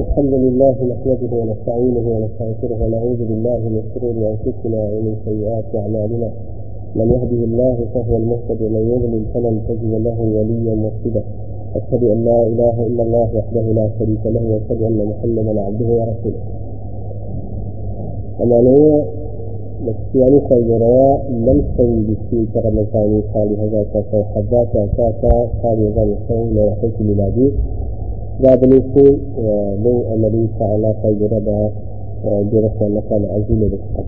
الحمد لله نحمده ونستعينه ونستغفره ونعوذ بالله من شرور انفسنا ومن سيئات اعمالنا من يهده الله فهو المهتد ومن يضلل فلن تجد له وليا مرشدا أشهد أن لا إله إلا الله وحده لا شريك له وأشهد أن محمدا عبده ورسوله أمانية مكسياني خيرا لم سوي بسي كرمزاني صالح ذاك فوحدات أساسا صالح ذاك سوي لو حيث ميلادي بابنيسي لو أمري تعالى خيرا با درسة مكان عزيزة بسقط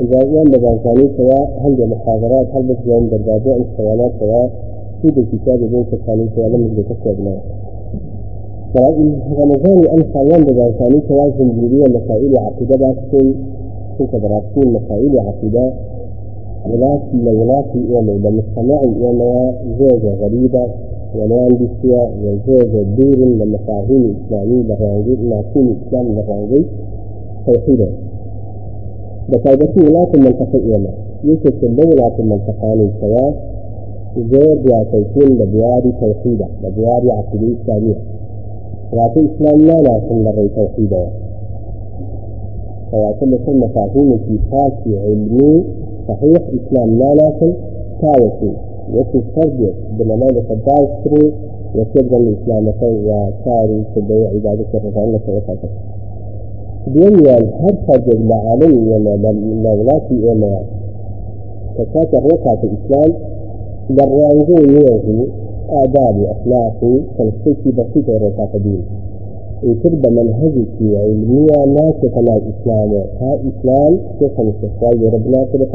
إذا يوم بانساني سواء هل محاضرات هل بس يوم درجات سوالات سواء في الكتاب بين كتابين سواء لم يكن كتابنا رمضان أن حيوان بانساني سواء زنجيرية مسائل عقيدة باسكي كنت دراسين مسائل عقيدة. ولاتي لولاتي إيما لمجتمعي إيما زوجة غريبة. بسيا وزوجة دور لمفاهيم إسلامي لغانجي مفهوم إسلام لغانجي توحيدا. بتايبتي ولاة المنطقة إيما يمكن ولاة المنطقة سواء زور يا تيكون لبياري توحيدا لبياري عقيدة إسلامية. ولكن إسلام لا لكن لغي توحيدا فيعتم كل مفاهيم في علمي صحيح إسلام لا لكن تاوتي وفي فرد بالمال فداي سري وتبقى الإسلام وكاري تبعي عبادة الرجال وفاتك دنيا هر فرد العالم ولا لولاتي ولا تكات الرقعة الإسلام؟ للرانجو نيوهي آداب أخلاقي تنسيكي بسيطة رقعة دين يتربى منهجك علمية ناسخة مع الإسلام ها إسلام كيف نستفاد ربنا كده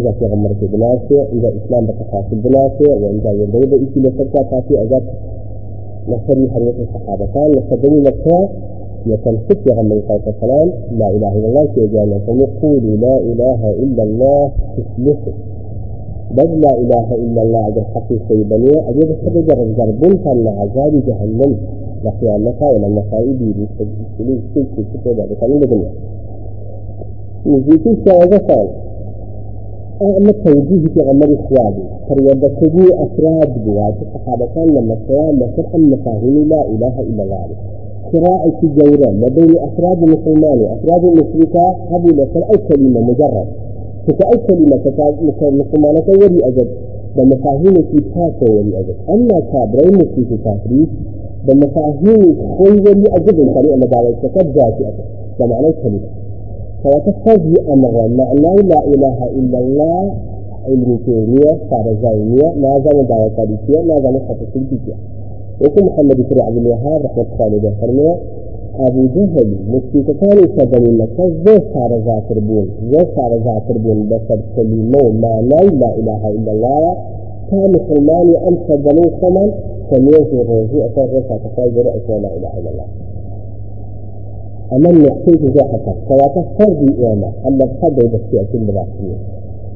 إذا في غمرة بناسة إذا إسلام بتقاسم بناسة وإذا يضرب إيكي لفرقة كافي أجاب نصري حرية الصحابة كان نصدني لكها يتنفت يا غمرة صلى السلام لا إله إلا الله في أجانا فنقول لا إله إلا الله تسلحه بل لا إله إلا الله عز الحقيقي بني أجيب الحرية الجربون كان عذاب جهنم لقيامك ولا المصائب يستجيب كل شيء كتب هذا كان لدنيا نزيتي سوى أما التوجيه في غمر إخواني فريدتني أفراد بوات الصحابة كان لما سواء لشرح المفاهيم لا إله إلا الله. قراءة جورة لدي أفراد المسلمان أفراد المشركة هذه لسر أي كلمة مجرد. فكأي كلمة مسلمانة ولي أجد. بمفاهيم في تاسة ولي أجد. أما كابرين مسلمة كافرين بمفاهيم خوي ولي أجد. الطريقة مدعوة تكبجاتي بمعنى الكلمة فيتفضي أمر معنى لا إله إلا الله علم كيمية فارزايمية ما زال دعوة تاريخية ما زال خطة سلطية. وكل محمد بن عبد الوهاب رحمة الله عليه أبو جهل مشركتان سبب مكة زي فارزا تربون زي فارزا تربون بسر كلمة معنى لا إله إلا الله. كان مسلمان أمسى بنو خمل فميزي روزي أثر رفع تفاجر لا إله إلا الله. أمن يحتاج زاحة كواتا فردي إيما أما الحد يبسي أكل مراسية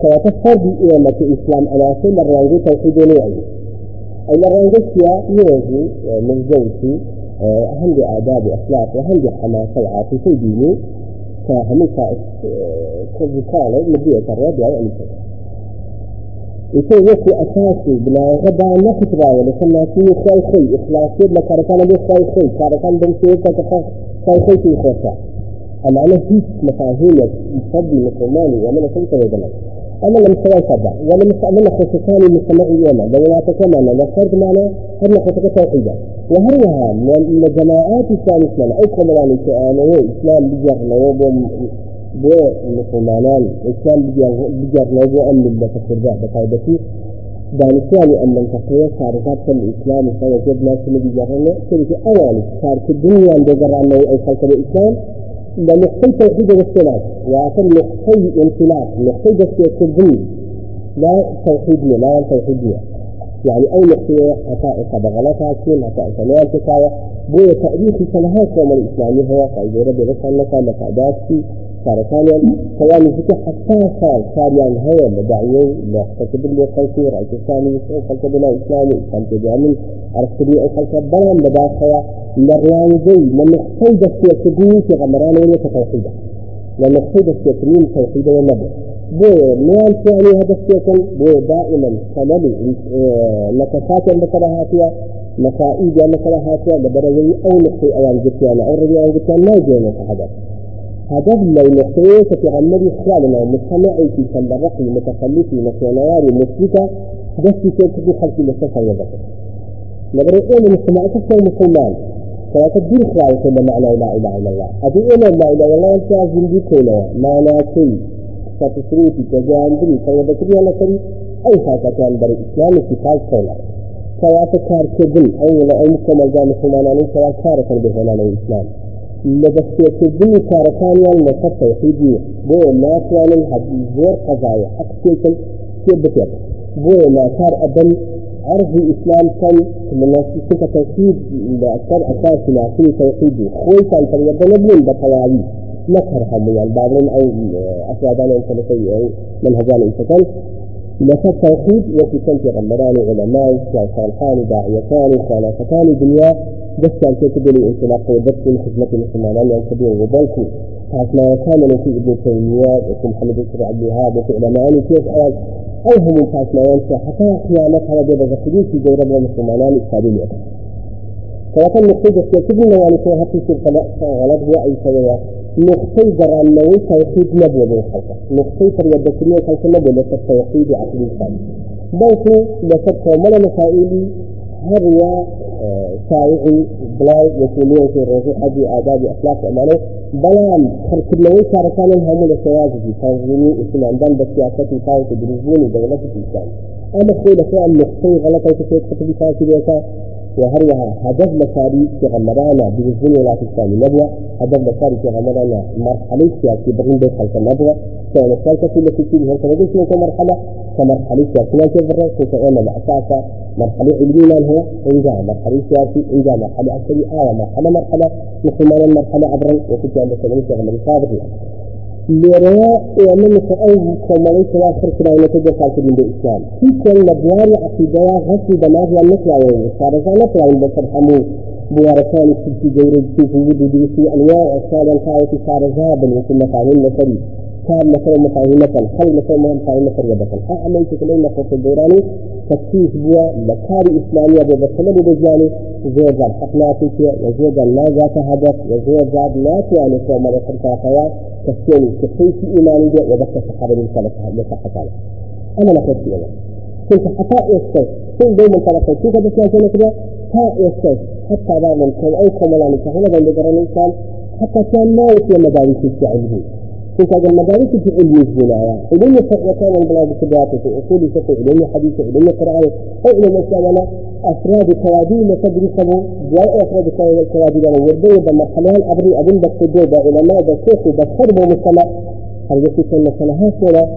كواتا فردي إيما في إسلام أنا أكل الرانجو توحيد نوعي. أي الرانجو سيا يوزي من زوجي عندي آداب وأخلاق وعندي حماسة وعاطفة ديني فهميكا كذكالة مبيئة الرابعة كذا يكون يكو أساسي بلا غدا نخت راية لكنا في خير خي إخلاصي بلا كاركان بي خير خي كاركان بمسير كتفاق خير خي في خوشا أما أنا هيك مفاهيم يفضي مسلماني ومن سلطة ويدنا أنا لم سوى سبع ولم استعمل خصوصاني مجتمعي يوما لو يتكمل لفرد معنا هل نخصك توحيدا وهرها من جماعات إسلام إسلام أي كمالان إسلام إسلام بجر نوبهم بو مسلمانان إسلام بجر نوبو أمن بتفرجاء بطايبتي دانسياني أن من تقوى صارفات الإسلام فوجد ناس اللي بجرنا صار في الدنيا عند جرنا أي خلق الإسلام لنحتي توحيد الاختلاف وعشان نحتي انطلاق نحتي بس يكذب لا توحيدية لا توحيدية. يعني أي نحتي حقائق بغلطها كين حقائق لا تكاية بوية تأريخ سنهات قوم الإسلامي هو قائد ربي رسال لك لقعداتي صار كان كيان فتح حتى صار صار يعني هو مدعيين لأختكب اللي خلقي رأيك الثاني خلق بلا إسلامي كان تجامل عرفت لي أي خلق بلا مداخلة لريان زي لما احتاج السياسيين في غمران ولا توحيدا لما احتاج السياسيين توحيدا والنبي بو ميان ثاني هدف يكون بو دائما. خلل نكسات مثلا هاتيا نتائج هاتيا لبروي أو نقطة أيام جتيانا أو رجال جتيانا ما يجينا هدف هدف لو نقطة في عمري خلالنا مجتمعي في سندرقي متخلفي مكيانواري مسلكة هدف في كيف خلقي لسفة يبقى لبروي أول المجتمع كفر مسلمان خلال كل معنى لا إله إلا الله. أبي إلا لا إله إلا الله أنت أزل كلها ما لا فتسريتي تجاندري فيبكري على سري. أي حاجة كان بري؟ إسلام خال كولا كواتا كار كدل أول أي مكمل جامع سماناني كوا كار كان بهنا الإسلام لبس كدل كار كان يال نصف توحيدي بو ما كان هذه زور قضايا. أكثر كيف بتيجي بو ما كار أبن عرض الإسلام كان من كنت توحيد. لأكثر أساسنا في توحيدي خوي كان تريد نبلين بطواوي نكر هم يعني بعضهم أو أفرادان أو ثلاثي أو منهجان إنسان لفت توحيد وفي كنت غمران علماء صالحان داعيتان خلافتان دنيا بس كان تقبل انطلاق وبس خدمة المسلمان يعني كبير وبلكي ما كان في ابن تيمية وفي محمد بن عبد الوهاب وفي علماء كيف أوان أو هم فاسنا ينسى حتى قيامتها وجب ذكرين في جورب المسلمان السابقين فكان نقصد كتبنا يعني في هاتف الغلط هو أي سوى نقطي جران نوي توحيد نبوة من خلقه نقطي فريد بكرية خلق نبوة لسر توحيد عقل الإنسان بلكو لسر كومنا مسائلي هريا شائعي بلاي يكونون في الرجوع حدي آداب أخلاق أمانه بلان تركب نوي كاركان هم لسواج في تنظيمي اسم عندن بسياسة الفاوة تدريبون دولة الإنسان. أما خوي لسوا النقطي غلطة تفيد خطبي فاسي وهرها هدف لساري في غمرانا بجزء ولا تسامي نبوة؟ هدف لساري في غمرانا مرحلة سياسي برين بين خلق النبوة. كان الثالثة التي فيه هل لك مرحلة؟ كمرحلة سياسية كبرة كتعين الأساسة مرحلة علمية له إنجاء مرحلة سياسي إنجاء مرحلة عسكري آية مرحلة مرحلة مسلمان مرحلة عبرا وكنت عند سبيل في غمرانا صادرين ليرى ومن أو كمالي تواخر كلا نتجه خالص من الإسلام. في كل نبوار عقيدة غسل دماغ والنقل عين صار نقل عين بس حمو بواركان في جور في وجود في أنواع أشكال الحياة صار ذهبا وكل مفاهيم نفري. كان مثلا مثلا خل مثلا مثلا مثلا أعمل تكلم نفس الدوراني تكتيف بوا لكاري إسلامية ببسلة بجاني زوجة الحقنا فيك وزوجة لا ذات هدف وزوجة لا يعني كما ذكرت خيال كسيني كيف إيماني جاء وذكر صحابة من يصح تعالى أنا لقيت أنا كنت حتى يستيقظ كل دائما طلقت كيف بس لا كده ها يستيقظ حتى بعض كان أي كمال كهلا بين بدر الإنسان حتى كان ما يصير مدارس في كنت هذا المدارس في علم الزنا علم وكان البلاد كبيرة في أصول فقه علم حديث علم قراءة علم الإسلام أفراد كوادي تدرسه جاء أفراد كوادي لنا وردوا بمرحلة أبري أبن بكتبوا بعلماء بشيخ وبخرب ومسلم هل يكون مثلا هكذا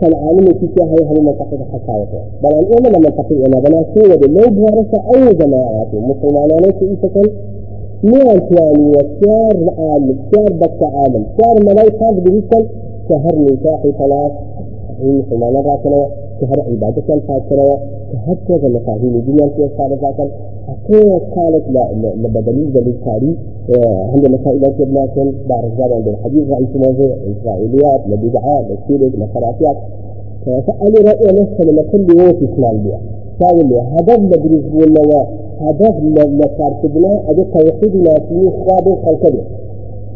كان عالم في فيها هي هم منطقة حكايته بل أن أنا لما تقول أنا بنا سوى لو بورث أي جماعات. مسلمان ليس إيسكن ميان ثاني وشار عالم شار بك عالم شار ملايكة بيسكن شهر نكاحي ثلاث مسلمان راتنا شهر عبادة الفاترة هكذا مفاهيم الدنيا في الصالحات أكيد قالت لبدليل للتاريخ عند مسائل لكن بعد ذلك عند الحديث رأيت موضوع إسرائيليات لبدعاء لسيرة لخرافات فسألي رأي نفسه لما كل يوم في إسلام بيها قال لي هدف لبريز ولا هدف لكارتبنا أدي توحيدنا في خواب خلقنا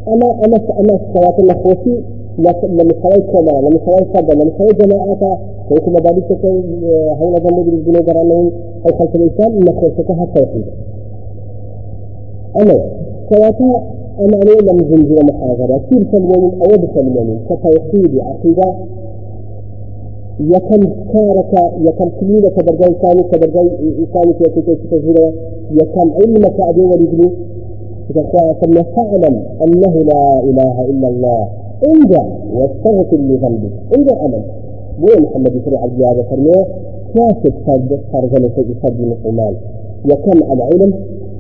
أنا أنا أنا صلاة الأخوتي لما سوي كما لما سوي صدى لما سوي جماعة. كيف ما بعد كده هون ذنب بالجنة جرانين أو خلف الإنسان نخوتها التوحيد أنا سواء أنا عليه لم زنجر محاضرة كيف سلمون أو بسلمون كتوحيد عقيدة كارك يكم كليلة كبرجاي ثاني كبرجاي ثاني في كتير كتير يكم علمك أبي ورجلي ثم فاعلم أنه لا إله إلا الله. ارجع واستغفر لذنبك. ارجع أمل. مو محمد يسرع الزيادة فرميه كاسب صد خارج صد المسلمان يكم العلم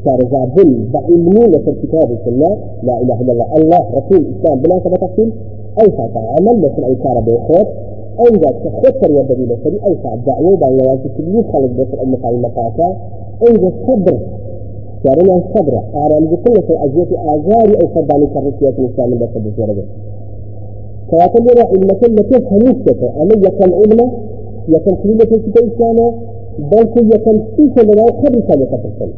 صار زابل بعلمين في الكتاب والسنة لا إله إلا الله. الله رسول الإسلام بلا تفصيل. أي ساعة عمل مثل أي كار بيخوت ذات تخطر يا دليل سري أي ساعة دعوة بأن يواسي كل خلق بس الأمة على أي ذات صبر صارنا صبر أعلم بكل في أجية آزاري أو صداني كرسيات الإسلام بس بسيرة كواتل لرا علمة التي خميسة أما يكن علمة يكن كلمة الكتاب الإسلامة بل يكن سيسة لنا خبيثة لقتل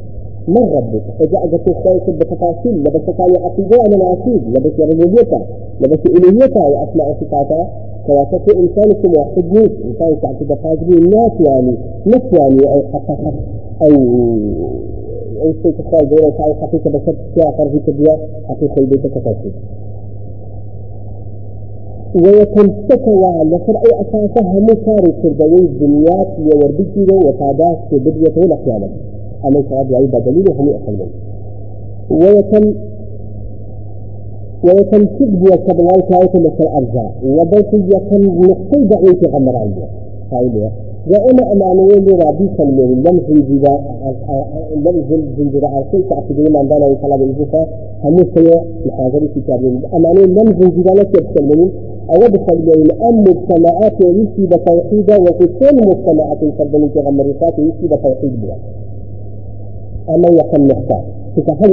من ربك إذا أجت الخيط بتفاصيل لبس قال عقيدة أنا عقيد لبس ربوبيتها لبس إلهيتها وأسماء صفاتها كواسط إنسانكم واحد نيس إنسان تعتقد فاجري الناس يعني نفس يعني أو حقيقة أو أو شيء تخيل دولة أو حقيقة بس تشاء في تبيا حقيقة بيتك تفاصيل ويكون سكوا لفرع أساسها مكاري كردوي الدنيات يوردكي في بدية ولا قيامة أما يتعاد يعيب دليل هم يأخذون ويكون ويكون كذب وكبلاي كايت مثل أرجاء يكون نقصي دعوي في غمر عنده هاي وأنا أمانية لرابي سلمين لم زنجر لم زنجر عرقي تعتقدون من دانا وطلب الجفا هم سيء محاضرة كتابين أمانية لم زنجر لك يبسلمين أو بسلمين أم مجتمعات يسي بتوحيدا وفي كل مجتمعات يسلمين غمر يسي بتوحيد بها أما يكون محتاج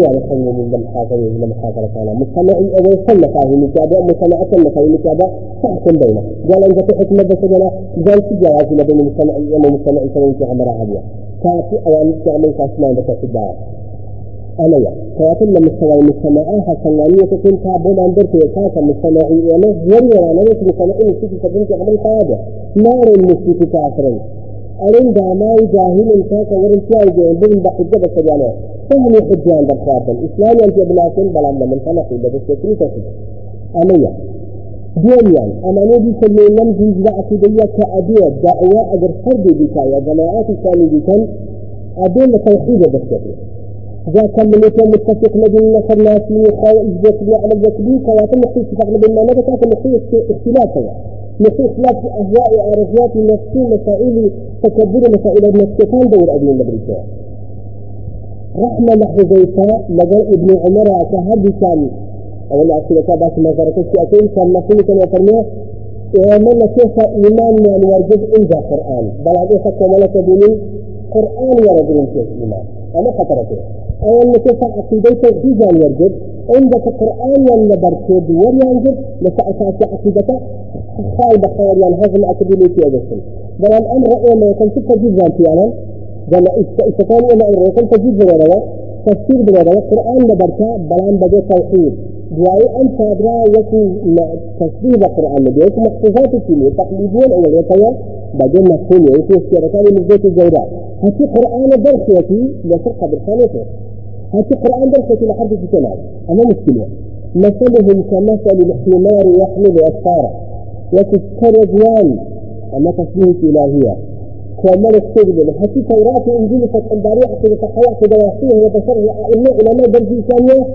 على خير من المحاضرة من المحاضرة كان مجتمعي أو يصل فاهم متابع مجتمع كل فاهم متابع تحكم بينه قال أنت تحكم بس قال قال تجاوز ما بين المجتمع أما مجتمع كان في عمر عالية كافي أو تعمل كاسمان بس تجاه أنا يا كافي لما مستوى المجتمع حسنانية تكون تعبون عن درس وكافة مجتمعي ولا يري أنا مش مجتمعي نسيت تبين تعمل هذا نار المسيط كافرين أرين داماي جاهل انتاك ورن جاهل بلن بحجة بسجانا فهم يحجان بالخاطر الإسلام ينتي بلاسل بلان من خلقي بس يكري تسجد. أمية. دينيا أما نبي سلمي لم جيز عقيدية كأدية دعوة أجر فرد بك يا جماعات الثاني بك أدين توحيد بس إذا كان من يكون متفق لدينا نصر ناسي خاوة إجبت على الجسدي كواتم نحيي اتفاق لدينا نبتات نحيي اختلافها اختلاف أهواء وعرفيات نفسي مسائل تكبر مسائل النفسيتان دور أبن النبريكا رحمة لحظيفة لقى ابن عمر كهدي كان. أولا أكيد باش ما زرت الشيئتين كان مسؤول كان يفرميه من كيف إيمان من ورجد عند القرآن. بل هذا حتى ملك دين قرآن ورجل كيف إيمان. أنا خطرته. أولا كيف عقيدة توحيد أن يرجد. عندك قرآن ولا بركود ولا ينجد لسأساس عقيدته خالد خير يعني هذا أكدلي في أجسم بل الأمر أولا يكون ستة جزء أنا بل إستقال ولا أمر يكون تجيب بغيرها تفسير بغيرها القرآن لبركة بلان بدأ توحيد. دعاء أن تابرا يكون تفسير القرآن. لدي يكون مخصوصات الكلمة تقليدون أول يكون بعدين مفهوم يكون سيرتان من ذات الجودة. هاتي قرآن درسيتي لفرقة بالخانة هاتي قرآن درسيتي لحد في سنة أما مشكلة. مثلهم كمثل الحمار يحمل أسفارا وتذكر جوان أما تسليم إلهية. كمال السجن حتى توراة وإنجيل فتنباري عقيدة حياة دواسيه وبشره أئمة علماء درجي ثانية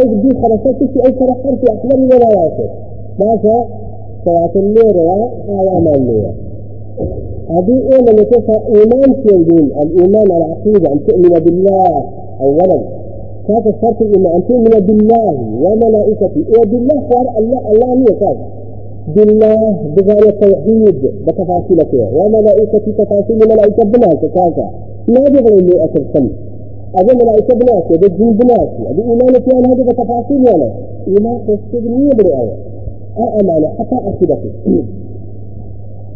أي بدي خرسات في أي شرحان في أحلام ولاياته ماذا؟ سواء الليرة آية ما هذه أولا نتوفى إيمان الدين. الإيمان العقيدة أن تؤمن بالله أولا. هذا الشرط الإيمان؟ أن تؤمن بالله وملائكته. وبالله صار الله الله ميقات بالله بغاية التوحيد بتفاصيلته وملائكة تفاصيل ملائكة بناس كذا. ما بغير أكل خمس هذا ملائكة بناس هذا الجن بناس هذا إيمان كان هذا بتفاصيل أنا إيمان تستغني بالآية أمانة حتى أخذته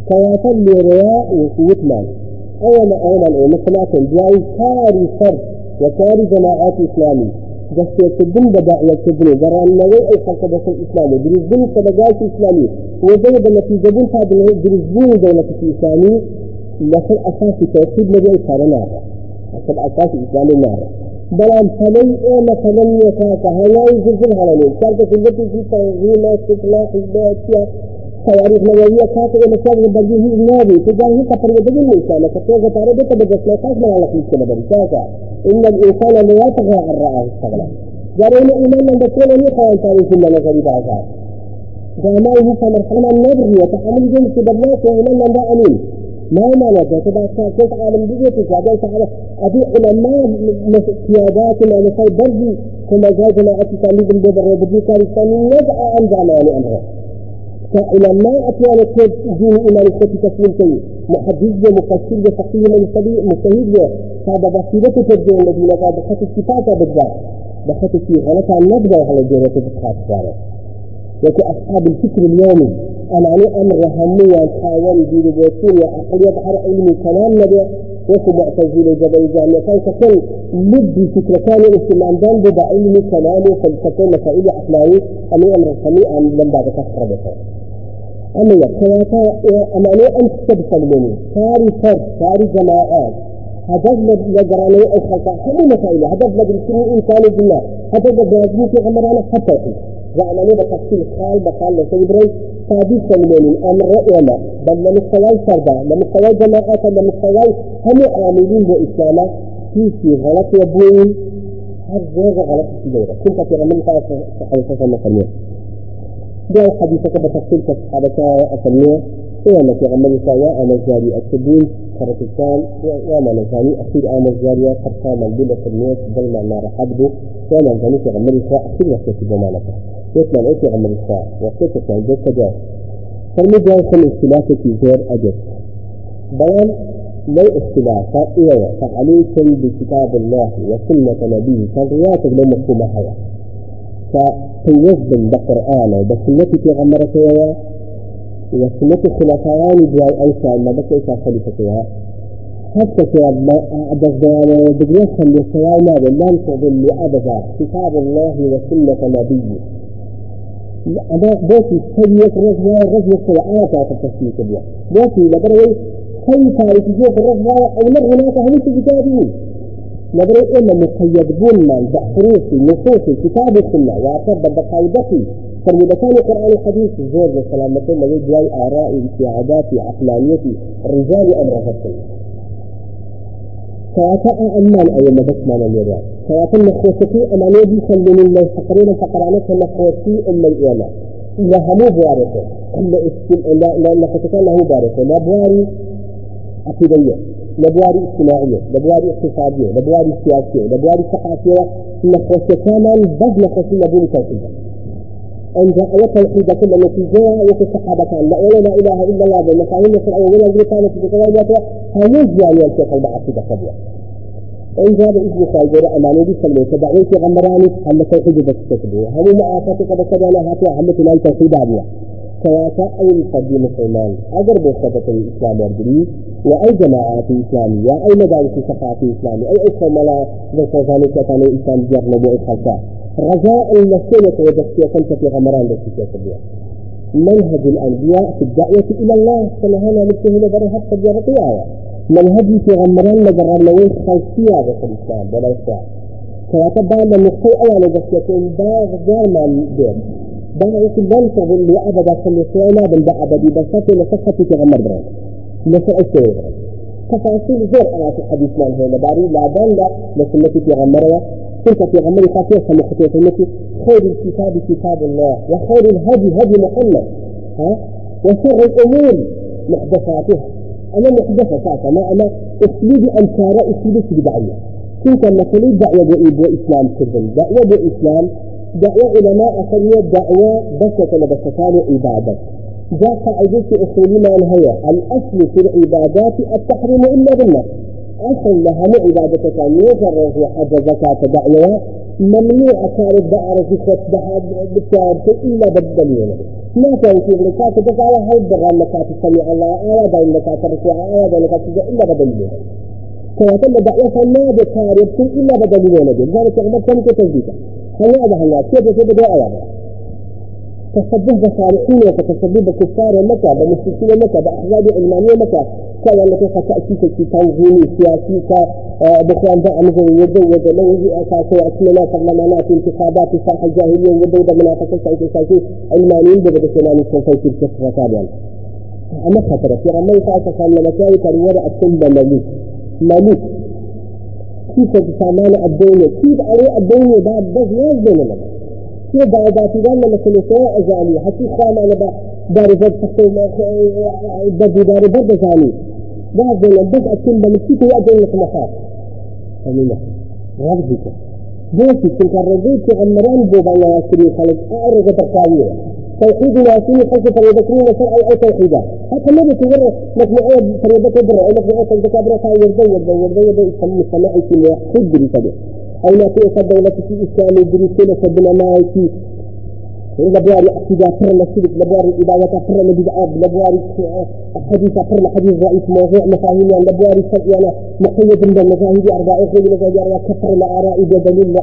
كواتل لرياء وسوتمان أولا أولا مثلا جاي كاري فرد وكاري جماعات إسلامي بس يكتبن بدأ يكتبن درى النوي أي خلق بس الإسلامي برزبن صدقات إسلامي وزي بالنتيجة بن هذا برزبن دولة الإسلامي لكن أساس توحيد نبي إسرائيل لكن أساس إسلام النار بلان فلي أو مثلا يكاك هلاي زلزل هلانين كارك سلطة في تنظيم استطلاع حزبات تواريخ نووية إلى كاك بجيه النبي تجاهي كفر يدقل الإنسان كتوغة تعرض بجس لا كاك من على خلق كما كاك إن الإنسان لا يطغى عن رآه استغنى جارين إيمان من بطول أن. يقوى تعرف إلا نظري بعضها جامعه فمرحلة النبي وتحمل جنس بالناس وإيمان من أمين ما معنى تبع كيف عالم بيتك بعدين تعالى أبي علماء سيادات مثل برضي كما جاء جماعة تعليم البدر وبدي كارثان يدعى عن جامعة أمره فعلماء أتيان كيف دين إيمان كيف تسليم كي محدث مفسر فقيه من صديق مجتهد هذا بصيرة تبدو الذين قال بخط الصفات بالذات بخط في غلط عن نبدأ على الجهة بخط ذلك وكو أصحاب الفكر اليومي أنا علي أمر همية حاول دي بوتين وعقلية علمي كلام نبي. وكو معتزلة جبل جامعة. كان كل مدي فكرة كان الاهتمام دان بدا علمي كلامه فلسفة مسائل أخلاقي أمي أمر همي أم لم بعد كسر بكر أما يا أما أنا أنت تدخل مني كاري فرد كاري جماعات هدف لجراني أو خلقا هم مسائل. هدف لجرسين إنسان الجنة هدف لجرسين في غمرانا حتى. يحيي zacmanida tafsiir xaal bakaa loo soo saadisan weelin amre ema bal namusagaal sarda namusagaal jamaacata namusagaal hamu caamiliinbo islaama kiisii qalasiya buuyin harzeega qalasisidayda kunkatiranamukaasa saxaysasanasamiya deo xadiisakaba tafsiirka saxaabata asamiya هو ما في عمل سواء أنا جاري السبيل كرتكان وما نزاني أخير آمل جارية قرصان البلة الناس دلما نار حبده وما نزاني في عمل سواء أخير وقت جمالك يطلع العيش عمل سواء وقت كان ده كجاس فالمجا يكون اختلافه في غير أجل بيان لو اختلاف إيه فعليكم بكتاب الله وسنة نبيه كان رياتك لو مفهومة هذا فتيزن بقرآن وبسنة في غمرة وسنة خلفاء جاي أيسا ما بس أيسا خليفتها حتى في عدد بقيت خلي سواء ما لن تضل أبدا كتاب الله وسنة نبيه أنا بوتي سيئة رجوة رجوة سواء في التفسير كبير بوتي لقد كيف يتجوب الرجوة أو نغنى هل كتابين نظري إلا مقيد بولمان بحروف نصوص كتاب السنة. بقايدتي فالمدكان القرآن الحديث زور لسلامة الذي جاي آرائي اتعاداتي عقلانيتي رجال أمر فتن سواء أمان أي مدك ما نميرا سواء نخوتي أماني دي سلم الله فقرين فقرانك نخوتي إلا الإيمان لا همو بوارثه إلا اسم لا لا نخوتي له بارثه لا بواري عقيدية. لبواري اجتماعية. لبواري اقتصادية. لبواري سياسية. لبواري ثقافية نخوتي كمان بس نخوتي لبوني توحيدا أن جاء توحيد كل نتيجة الصحابة كان لا إله إلا الله بالمفاهيم الشرعية ولا اللي كانت في كتابات هنوز يعني الشيخ المعقيدة قبل إن جاء بإذن خالد أماني دي سلمي تدعوي في غمراني هم توحيد بس تكبه هم معافاتي قد كذا هاتوا هم تنال توحيد عبيا سواء أي الفرد مسلمان أجر بوسطة الإسلام والدري وأي جماعات إسلامية أي مدارس ثقافة إسلامية أي أسر ملا ذلك كان الإنسان جرب وإخلقه رجاء المسؤولة وجدتها كنت في غمران التي تتبع منهج الأنبياء في الدعوة إلى الله هنا نبته لبره حتى جرقيا منهج في غمران لجرى لوين خلفية في الإسلام. ولا إسلام. فيتبع أن النقطة جامع دير باغ لن تظل أبدا كل سوانا بل أبدي بساطة لصفة في غمر بران لسه أسوي بران تفاصيل زور أنا في حديث مال هنا باري لا بان لا لسنة في غمرة تلك في غمر خاصية كما خطية المتي خير الكتاب كتاب الله وخير الهدي هدي محمد. ها؟ وشر الأمور محدثاتها. أنا محدثة ساعتها ما أنا أسلوب أنكار أسلوب بدعية كنت مثلي دعوة بإيب وإسلام كذن دعوة بإسلام دعوة علماء أخرية دعوة بس لبسكان عبادة جاء قاعدة أصول ما الهية الأصل في العبادات التحريم إلا بالنص أصل لها عبادة كان يجرز وحج زكاة دعوة ممنوع كانت دعوة زكاة دعوة إلا بالدليل. ما كان في لكات دعوة هاي الدغال لكات سمع الله؟ آية بين لكات الرسوع آية بين لكات إلا بدليل. فيتم دعوة ما بكارب إلا بدليل. ذلك أغمر تتزيد هذا هيا كيف كيف دعوة تصدق بصالحين وتصدق بكفار مكة بمشركين مكة بأحزاب علمانية مكة كان لك تأسيس في تنظيمي سياسي بخوان بقى مثل يزوج لو أساسي أسمنا برلمانات انتخابات صالح الجاهلية ويبدو منافسة سعيد سعيد علمانيين بدأ بسنان السلطة في الكفر تابعا أما خطرة في رمي فاسا كان لمساوي كان وضع السنة ملوك ملوك كيف تتعمل الدنيا كيف عليه الدنيا بعد بس ما يزدون لك كيف بعد ذات مثل سواء أزالي حتى خام أنا داري فرد حتى بدي داري فرد أزالي بعض بس أكون بمسكيك وأجل لك مخاف أمينة غربك بوسي كنت في عمران بوضع ياسري خلق أعرض تقاوية توحيد ياسري خلق فريدكين وشرع أي توحيدا حتى ما بتقول مجموعة فريدك أو فريدك برا كان يرضي يرضي يرضي يرضي يسمى سماعي في واحد بريسة أو لا تؤخذ دولة في إسلام بريسة سبنا معي لبواري عقيدة فر لسلك لبواري إداية فر لبدعات لبواري حديث فر لحديث ضعيف موضوع مفاهيم يعني لبواري يعني مقيد من المذاهب أربعة يخرج المذاهب أربعة كفر الآراء بدليل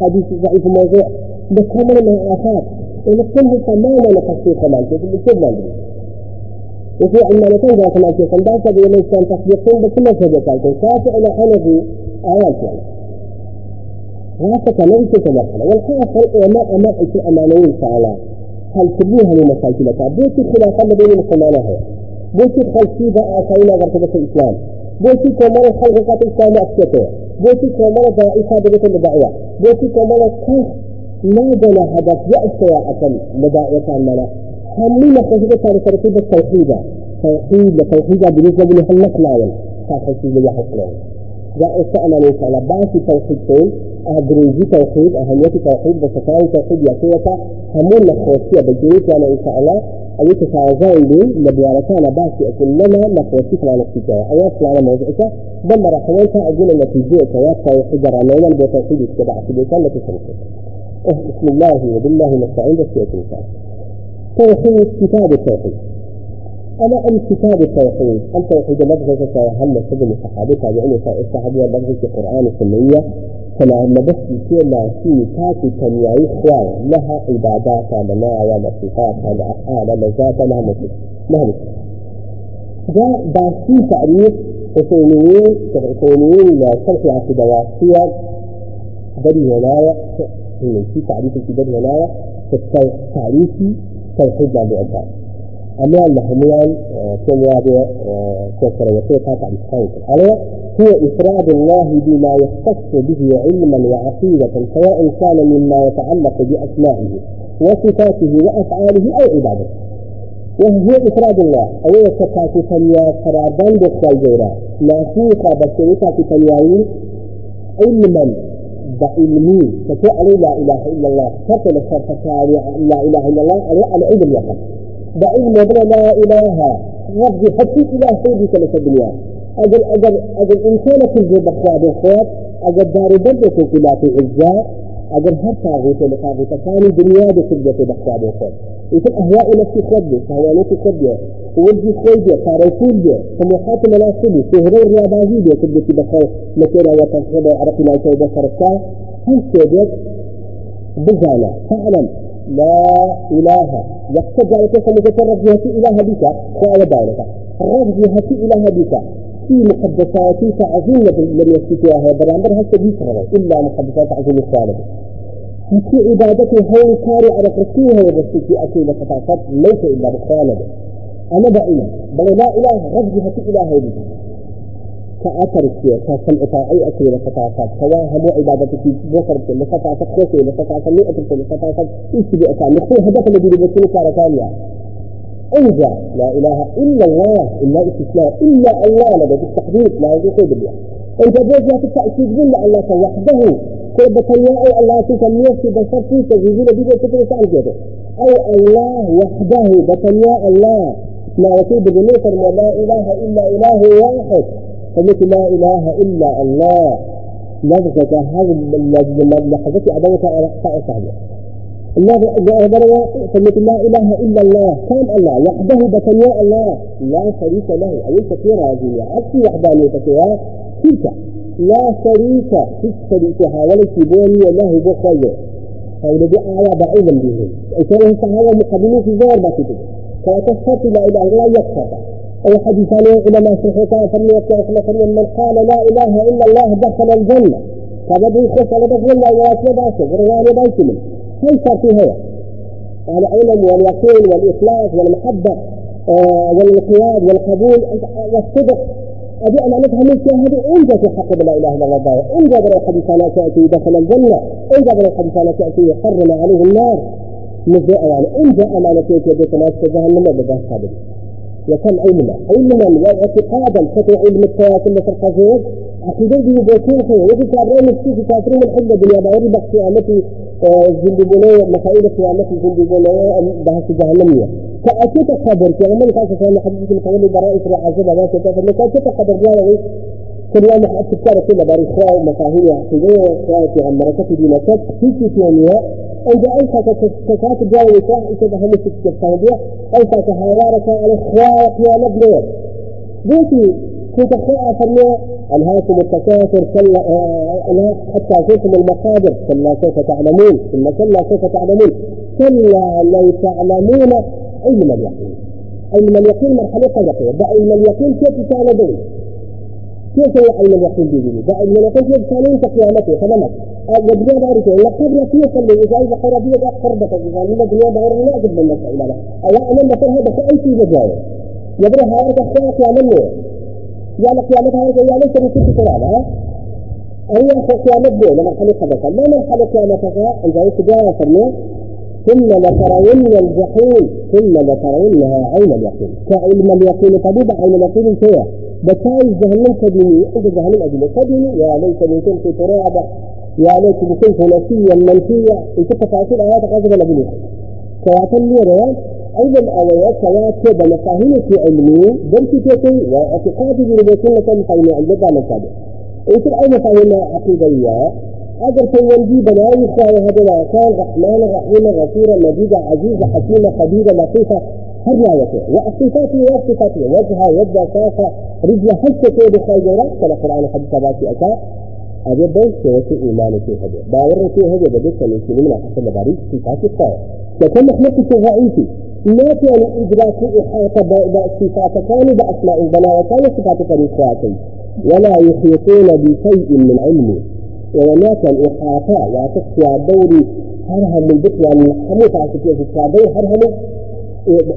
حديث ضعيف موضوع. بكامل من الآثار. ونقول تماما نقصي كمان كيف بكل ما وفي عندنا كان كمان كيف ذاك بيقول كان تصديقون بكل شيء كان شافعي إلى حنفي آيات يعني هذا كمان كيف مرحلة والحاصل العلماء أمام أمانوين تعالى؟ هل تبوها لمشاكلك بوتي خلافة بين المسلمانها بوتي خلفي بقى كاينة غرفة الإسلام. بوتي كمان خلقات الإسلام أكتته بوتي كمان دائفة بيت الدعوة. بوتي كمان كيف ما جنا هدف يأتي أكل لدائرة منا همينا خشبة كان ترتيب التوحيد. توحيد توحيد بالنسبة لهلك لاول كاخشي اللي يحصلون جاء استعمل إن شاء الله باقي توحيدين أدريجي توحيد أهمية توحيد بسكاي توحيد يعطيك همون نخوصية بجريت وأنا إن شاء الله. أي تفاوزين لي لبيارتانا باسي أكون لنا نخوصيك على نفسك أيات على موضوعك دم رحوانك أقول النتيجة. كيات توحيد رانينا بتوحيد اتباع في بيتان لتسلسل بسم الله وبالله نستعين بس الإنسان توحيد كتاب التوحيد أنا أم كتاب التوحيد التوحيد لفظة هل سجن الصحابة تابعين الصحابة لفظة القرآن السنية فلا نبس كلا في تاكي تنياي خواه لها عبادات لنا ولا صفات ولا أفعال لذات لها مثل جاء باسي تعريف حسينيين حسينيين لصلح عقيدة واسية بدي ولاية في تعريف بدي ولاية تعريفي توحيد لا بعباد أموال لحميان كم وابع كسر وثيقة تعريف خير عليه هو إفراد الله بما يختص به علما وعقيدة سواء كان مما يتعلق بأسمائه وصفاته وأفعاله أو عبادته. وهو إفراد الله. أو يتكاك تنيا فرادان بخوال جورا ناسيقا بسيطة تنياين علما بعلمي فتعلي لا إله إلا الله فتل الشرطة لا إله إلا الله على علم اليقين بعلم لا إله ربي حتى إله سيدي كلمة الدنيا. أجل أجل أجل كل ذي بخواد الخوات أجل دار بدك في لا في عزاء أجل هر طاغوت لطاغوت ثاني دنيا بكل ذي بخواد الخوات يمكن أهواء نفسي خدي فهوانات خدي ولدي خويدي كاريكودي طموحات مناسبي سهري الرياضازي دي كل ذي بخواد مكينا وتنخد عرقي لا يسوي بصرفتا هل سيدك بزانا فعلا لا إله. يحتاج على كيف مجرد جهتي إله بك وعلى ذلك الرب جهتي إله بك في مقدسات تعظيم لم يستطيعها برامبر هل تجيسها إلا مقدسات تعظيم الثالث في عبادته هو كاري على يبسي في أكل لفتاقات ليس إلا بخوانا أنا بأينا بل لا إله رب جهتي إله بك كأثر الشيء كسمع طاعي أكل لفتاقات سواء هم عبادتك بكر لفتاقات خوشي لفتاقات مئة لفتاقات إيش بأسان نخوه هدف الذي يبسي كارا ثانية انجا لا إله إلا الله إلا استثناء إلا الله لدى التحديث لا يجوز بالله. انت بوجه التأكيد بالله الله وحده كيف بطياء الله تسميه في بشر في تجيزين بيجي سأل كده أو الله وحده بطياء الله. ما يكون بجنية لا إله إلا إله واحد. فمثل لا إله إلا الله. لفظة هذا لحظة أدوة على صحيح الله فمثل لا إله إلا الله. كان الله وحده بطياء الله. لا شريك له. أي كثيرة هذه عكس وحدانية فيها تلك لا شريك. في شريكها ولا كبوني له بخير. هذا دي آية بعيدا بهم كان هذا مقابلين في ما تدري فأتشهد لا إله إلا الله يكفر أي حديثان علماء صحيحان فمن يتوفى من قال لا إله إلا الله دخل الجنة. فبدأ يخش على دخل الله ويأتي باسه غير بايته هل صار في هو العلم واليقين والإخلاص والمحبة آه والانقياد والقبول والصدق. أبي أن نفهم الشاهد أنجى في حق لا إله إلا الله. بر الحديث تأتي دخل الجنة. أنجى بر الحديث تأتي يحرم عليه النار. مش يعني أنجى أمانة يديك ناس في جهنم بدها صادق وكم علما علما واعتقادا فتو علم التواصل في القصير دي بيكون خير يجي كابرين في كافرين الحجة باليا بعير بقى التي زندبونية مسائل القيامة زندبونية بحث جهنمية. فأكيد قدر في عمل كاسة كان حديث القول برائس رعازة بغاية كافر لك أكيد قدر جاء ويس كل يوم أتذكر كل بار إخوة ومفاهيم عقيدية وإخوة في عمركة دينكت في كتانية عند أنت كتكات جاوي كاه إنت بهم تكتب أنت كهوارك على إخوائك يا نبلي كنت أخوة فرمي ألهاكم التكاثر كلا حتى زرتم المقابر كلا سوف تعلمون ثم كلا سوف تعلمون كلا لو تعلمون علم اليقين علم اليقين مرحلة قلقية ده علم اليقين كيف تعلمون كيف هو علم اليقين بيجي ده علم اليقين كيف تعلمون قيامته تمامك الدنيا دارك لا قبل كيف اللي إذا إذا قربية قربك إذا من الدنيا دار لا أجد من المسألة أو أنا مثلا هذا أي شيء يبرى هذا أخوات يعملوا يعني قيامتها يا ليس بكل كلامها أي دي لما خلق بك ما خلق قيامتها أنت يتجاوز فرمي ثم لترون الجحيم ثم لترونها عين اليقين. كعلم اليقين طبيب عين اليقين فيها بكاي جهنم كديني عند جهنم أجل كديني يا ليت من كنت ترابة يا ليت من كنت نسيا منسيا إن كنت تفاصيل آيات غزل الأبنية كواتل لي أيضا أويات كواتل بمفاهيم في علمي درسي تيكي واعتقادي بربيكين لكي مفاهيم عند دانا كابر يصير أي مفاهيم عقيدية أجر تنجي بناي خوايا هذا كان رحمن رحيم غفورا مجيدا عزيزا حكيما خبيرا لطيفا هر روايته وصفاته وصفاته وجهه يد ساقه رجل حتى كيد خيرات كما القرآن حديث باتي أكا أبي بيت كيوتي إيمان في هذا. باور في هذا بدك من سنين حسب باريس صفات الطاعة لكن مخلوق الرئيسي ما كان إدراك إحاطة بصفات كان بأسماء البناء وكان صفات فريقاتي. ولا يحيطون بشيء من علمه. وهناك الإحاطة وتخفي دوري هرهم من يعني حموت على كتير في الصعبين هرهم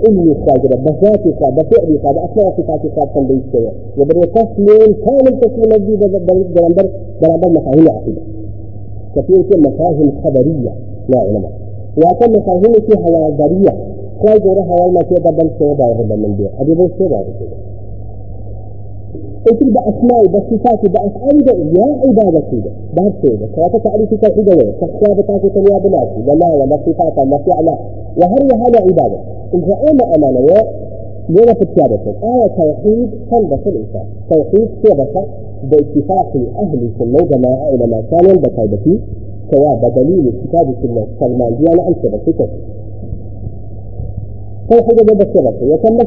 علمي خاجرة بذاتي خاجرة بفعلي خاجرة أسماء صفاتي خاجرة بيستوى وبدأ تسليم كامل تسليم الجيدة برامبر برامبر مفاهيم عقيدة. كثير مفاهيم خبرية لا علماء. وكان مفاهيم في حوازرية خاجرة هوا ما في دبل سيدا وربا من بيع أبي بيع سيدا وربا قلت بأسمائي بصفاتي بأفعالي يا عبادتي بعد سيدة كواتا تعريفي توحيدة وين تخشى بتاكي تنيا بناسي ولا ولا صفاتا ما فعلا وهل هذا عبادة إن رأينا أمانة؟ لنا في الكتابة آية توحيد خلبة الإنسان. توحيد ثبت باتفاق أهل السنة جماعة إلى ما كان بكايبتي سواء بدليل الكتاب السنة سلمان ديانا أن ثبت توحيد بثبت وكم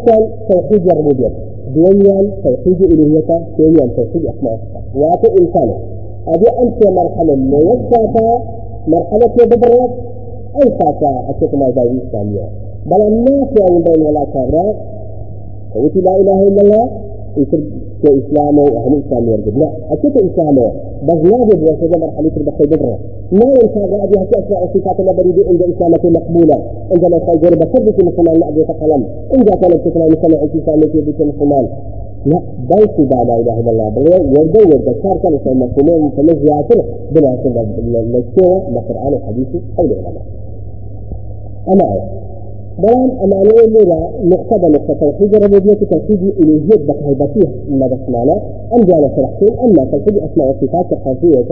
توحيد الربوبية. دويان توحيد إلهيته ثانيا توحيد أسماء واتو إنسان. أبي أنت مرحلة موسعة مرحلة بدرات أي ساعة أشوف ما جاي إسلامية بل الناس يعني بين ولا كبرى قلت لا إله إلا الله. يصير كإسلام وأهل إسلام يرجع لا أشوف إسلام بس يجب وسجى مرحلة بخير بدرة ما ينفع أبي هكي أسماء صفات الله بريد عند إسلامك مقبولة. عندما خير بسبب مثلا لا أبي تقلم إن جاء كانت تسمع مثلا إسلامك بك مثلا لا بيت بعد لا إله إلا الله. بل يرجع يرجع صار كان يسمى مفهومين متنزعات بلا سبب للسوى القرآن الحديث أو العلماء أما بلان أمانية لنا نقطة نقطة توحيد الربوبية توحيد إلهية بقهبتيه ما بسمعنا أم جانا شرحتين أما توحيد أسماء وصفات الخلفية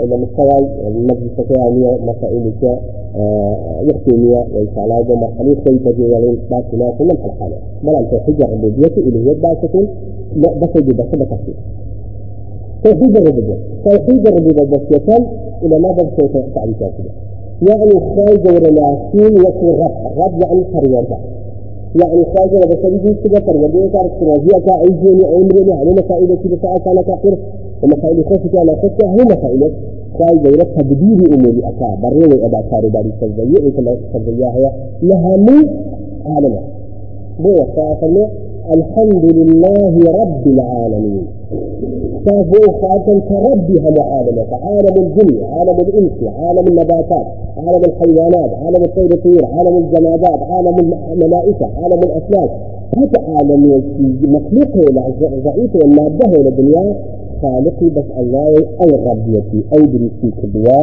إلى مستوى المجلس الثانية مسائل يختيمية وإنشاء مرحلة كيف تجيولين باسنا كل الحلقة بلان توحيد الربوبية إلهية باسكين لا بس يجب بس بتفسير توحيد الربوبية توحيد الربوبية بس يكون إلى ما بدأ تعريفات. كده يعني خارج ورلاسين يكون رب رب يعني فريضة يعني خارج وبسبب كده فريضة صار كراجية كأيجيني عمري على مسائل كده ساعة كان كافر ومسائل خوف كان خوف هي مسائل خارج ورب تبديل أمور أكا بريه أبا كارو باري سجية وكلا سجية هي لها مو عالمة بو فاصلة الحمد لله رب العالمين. فهو خاتم كربها عالمه عالم الجن عالم الإنس عالم النباتات عالم الحيوانات عالم الطير الطير عالم الجمادات عالم الملائكة عالم الافلاك حتى عالم مخلوقه ضعيفه الماده الدنيا خالقي بس الله أي ربيتي أي بريسي كبوا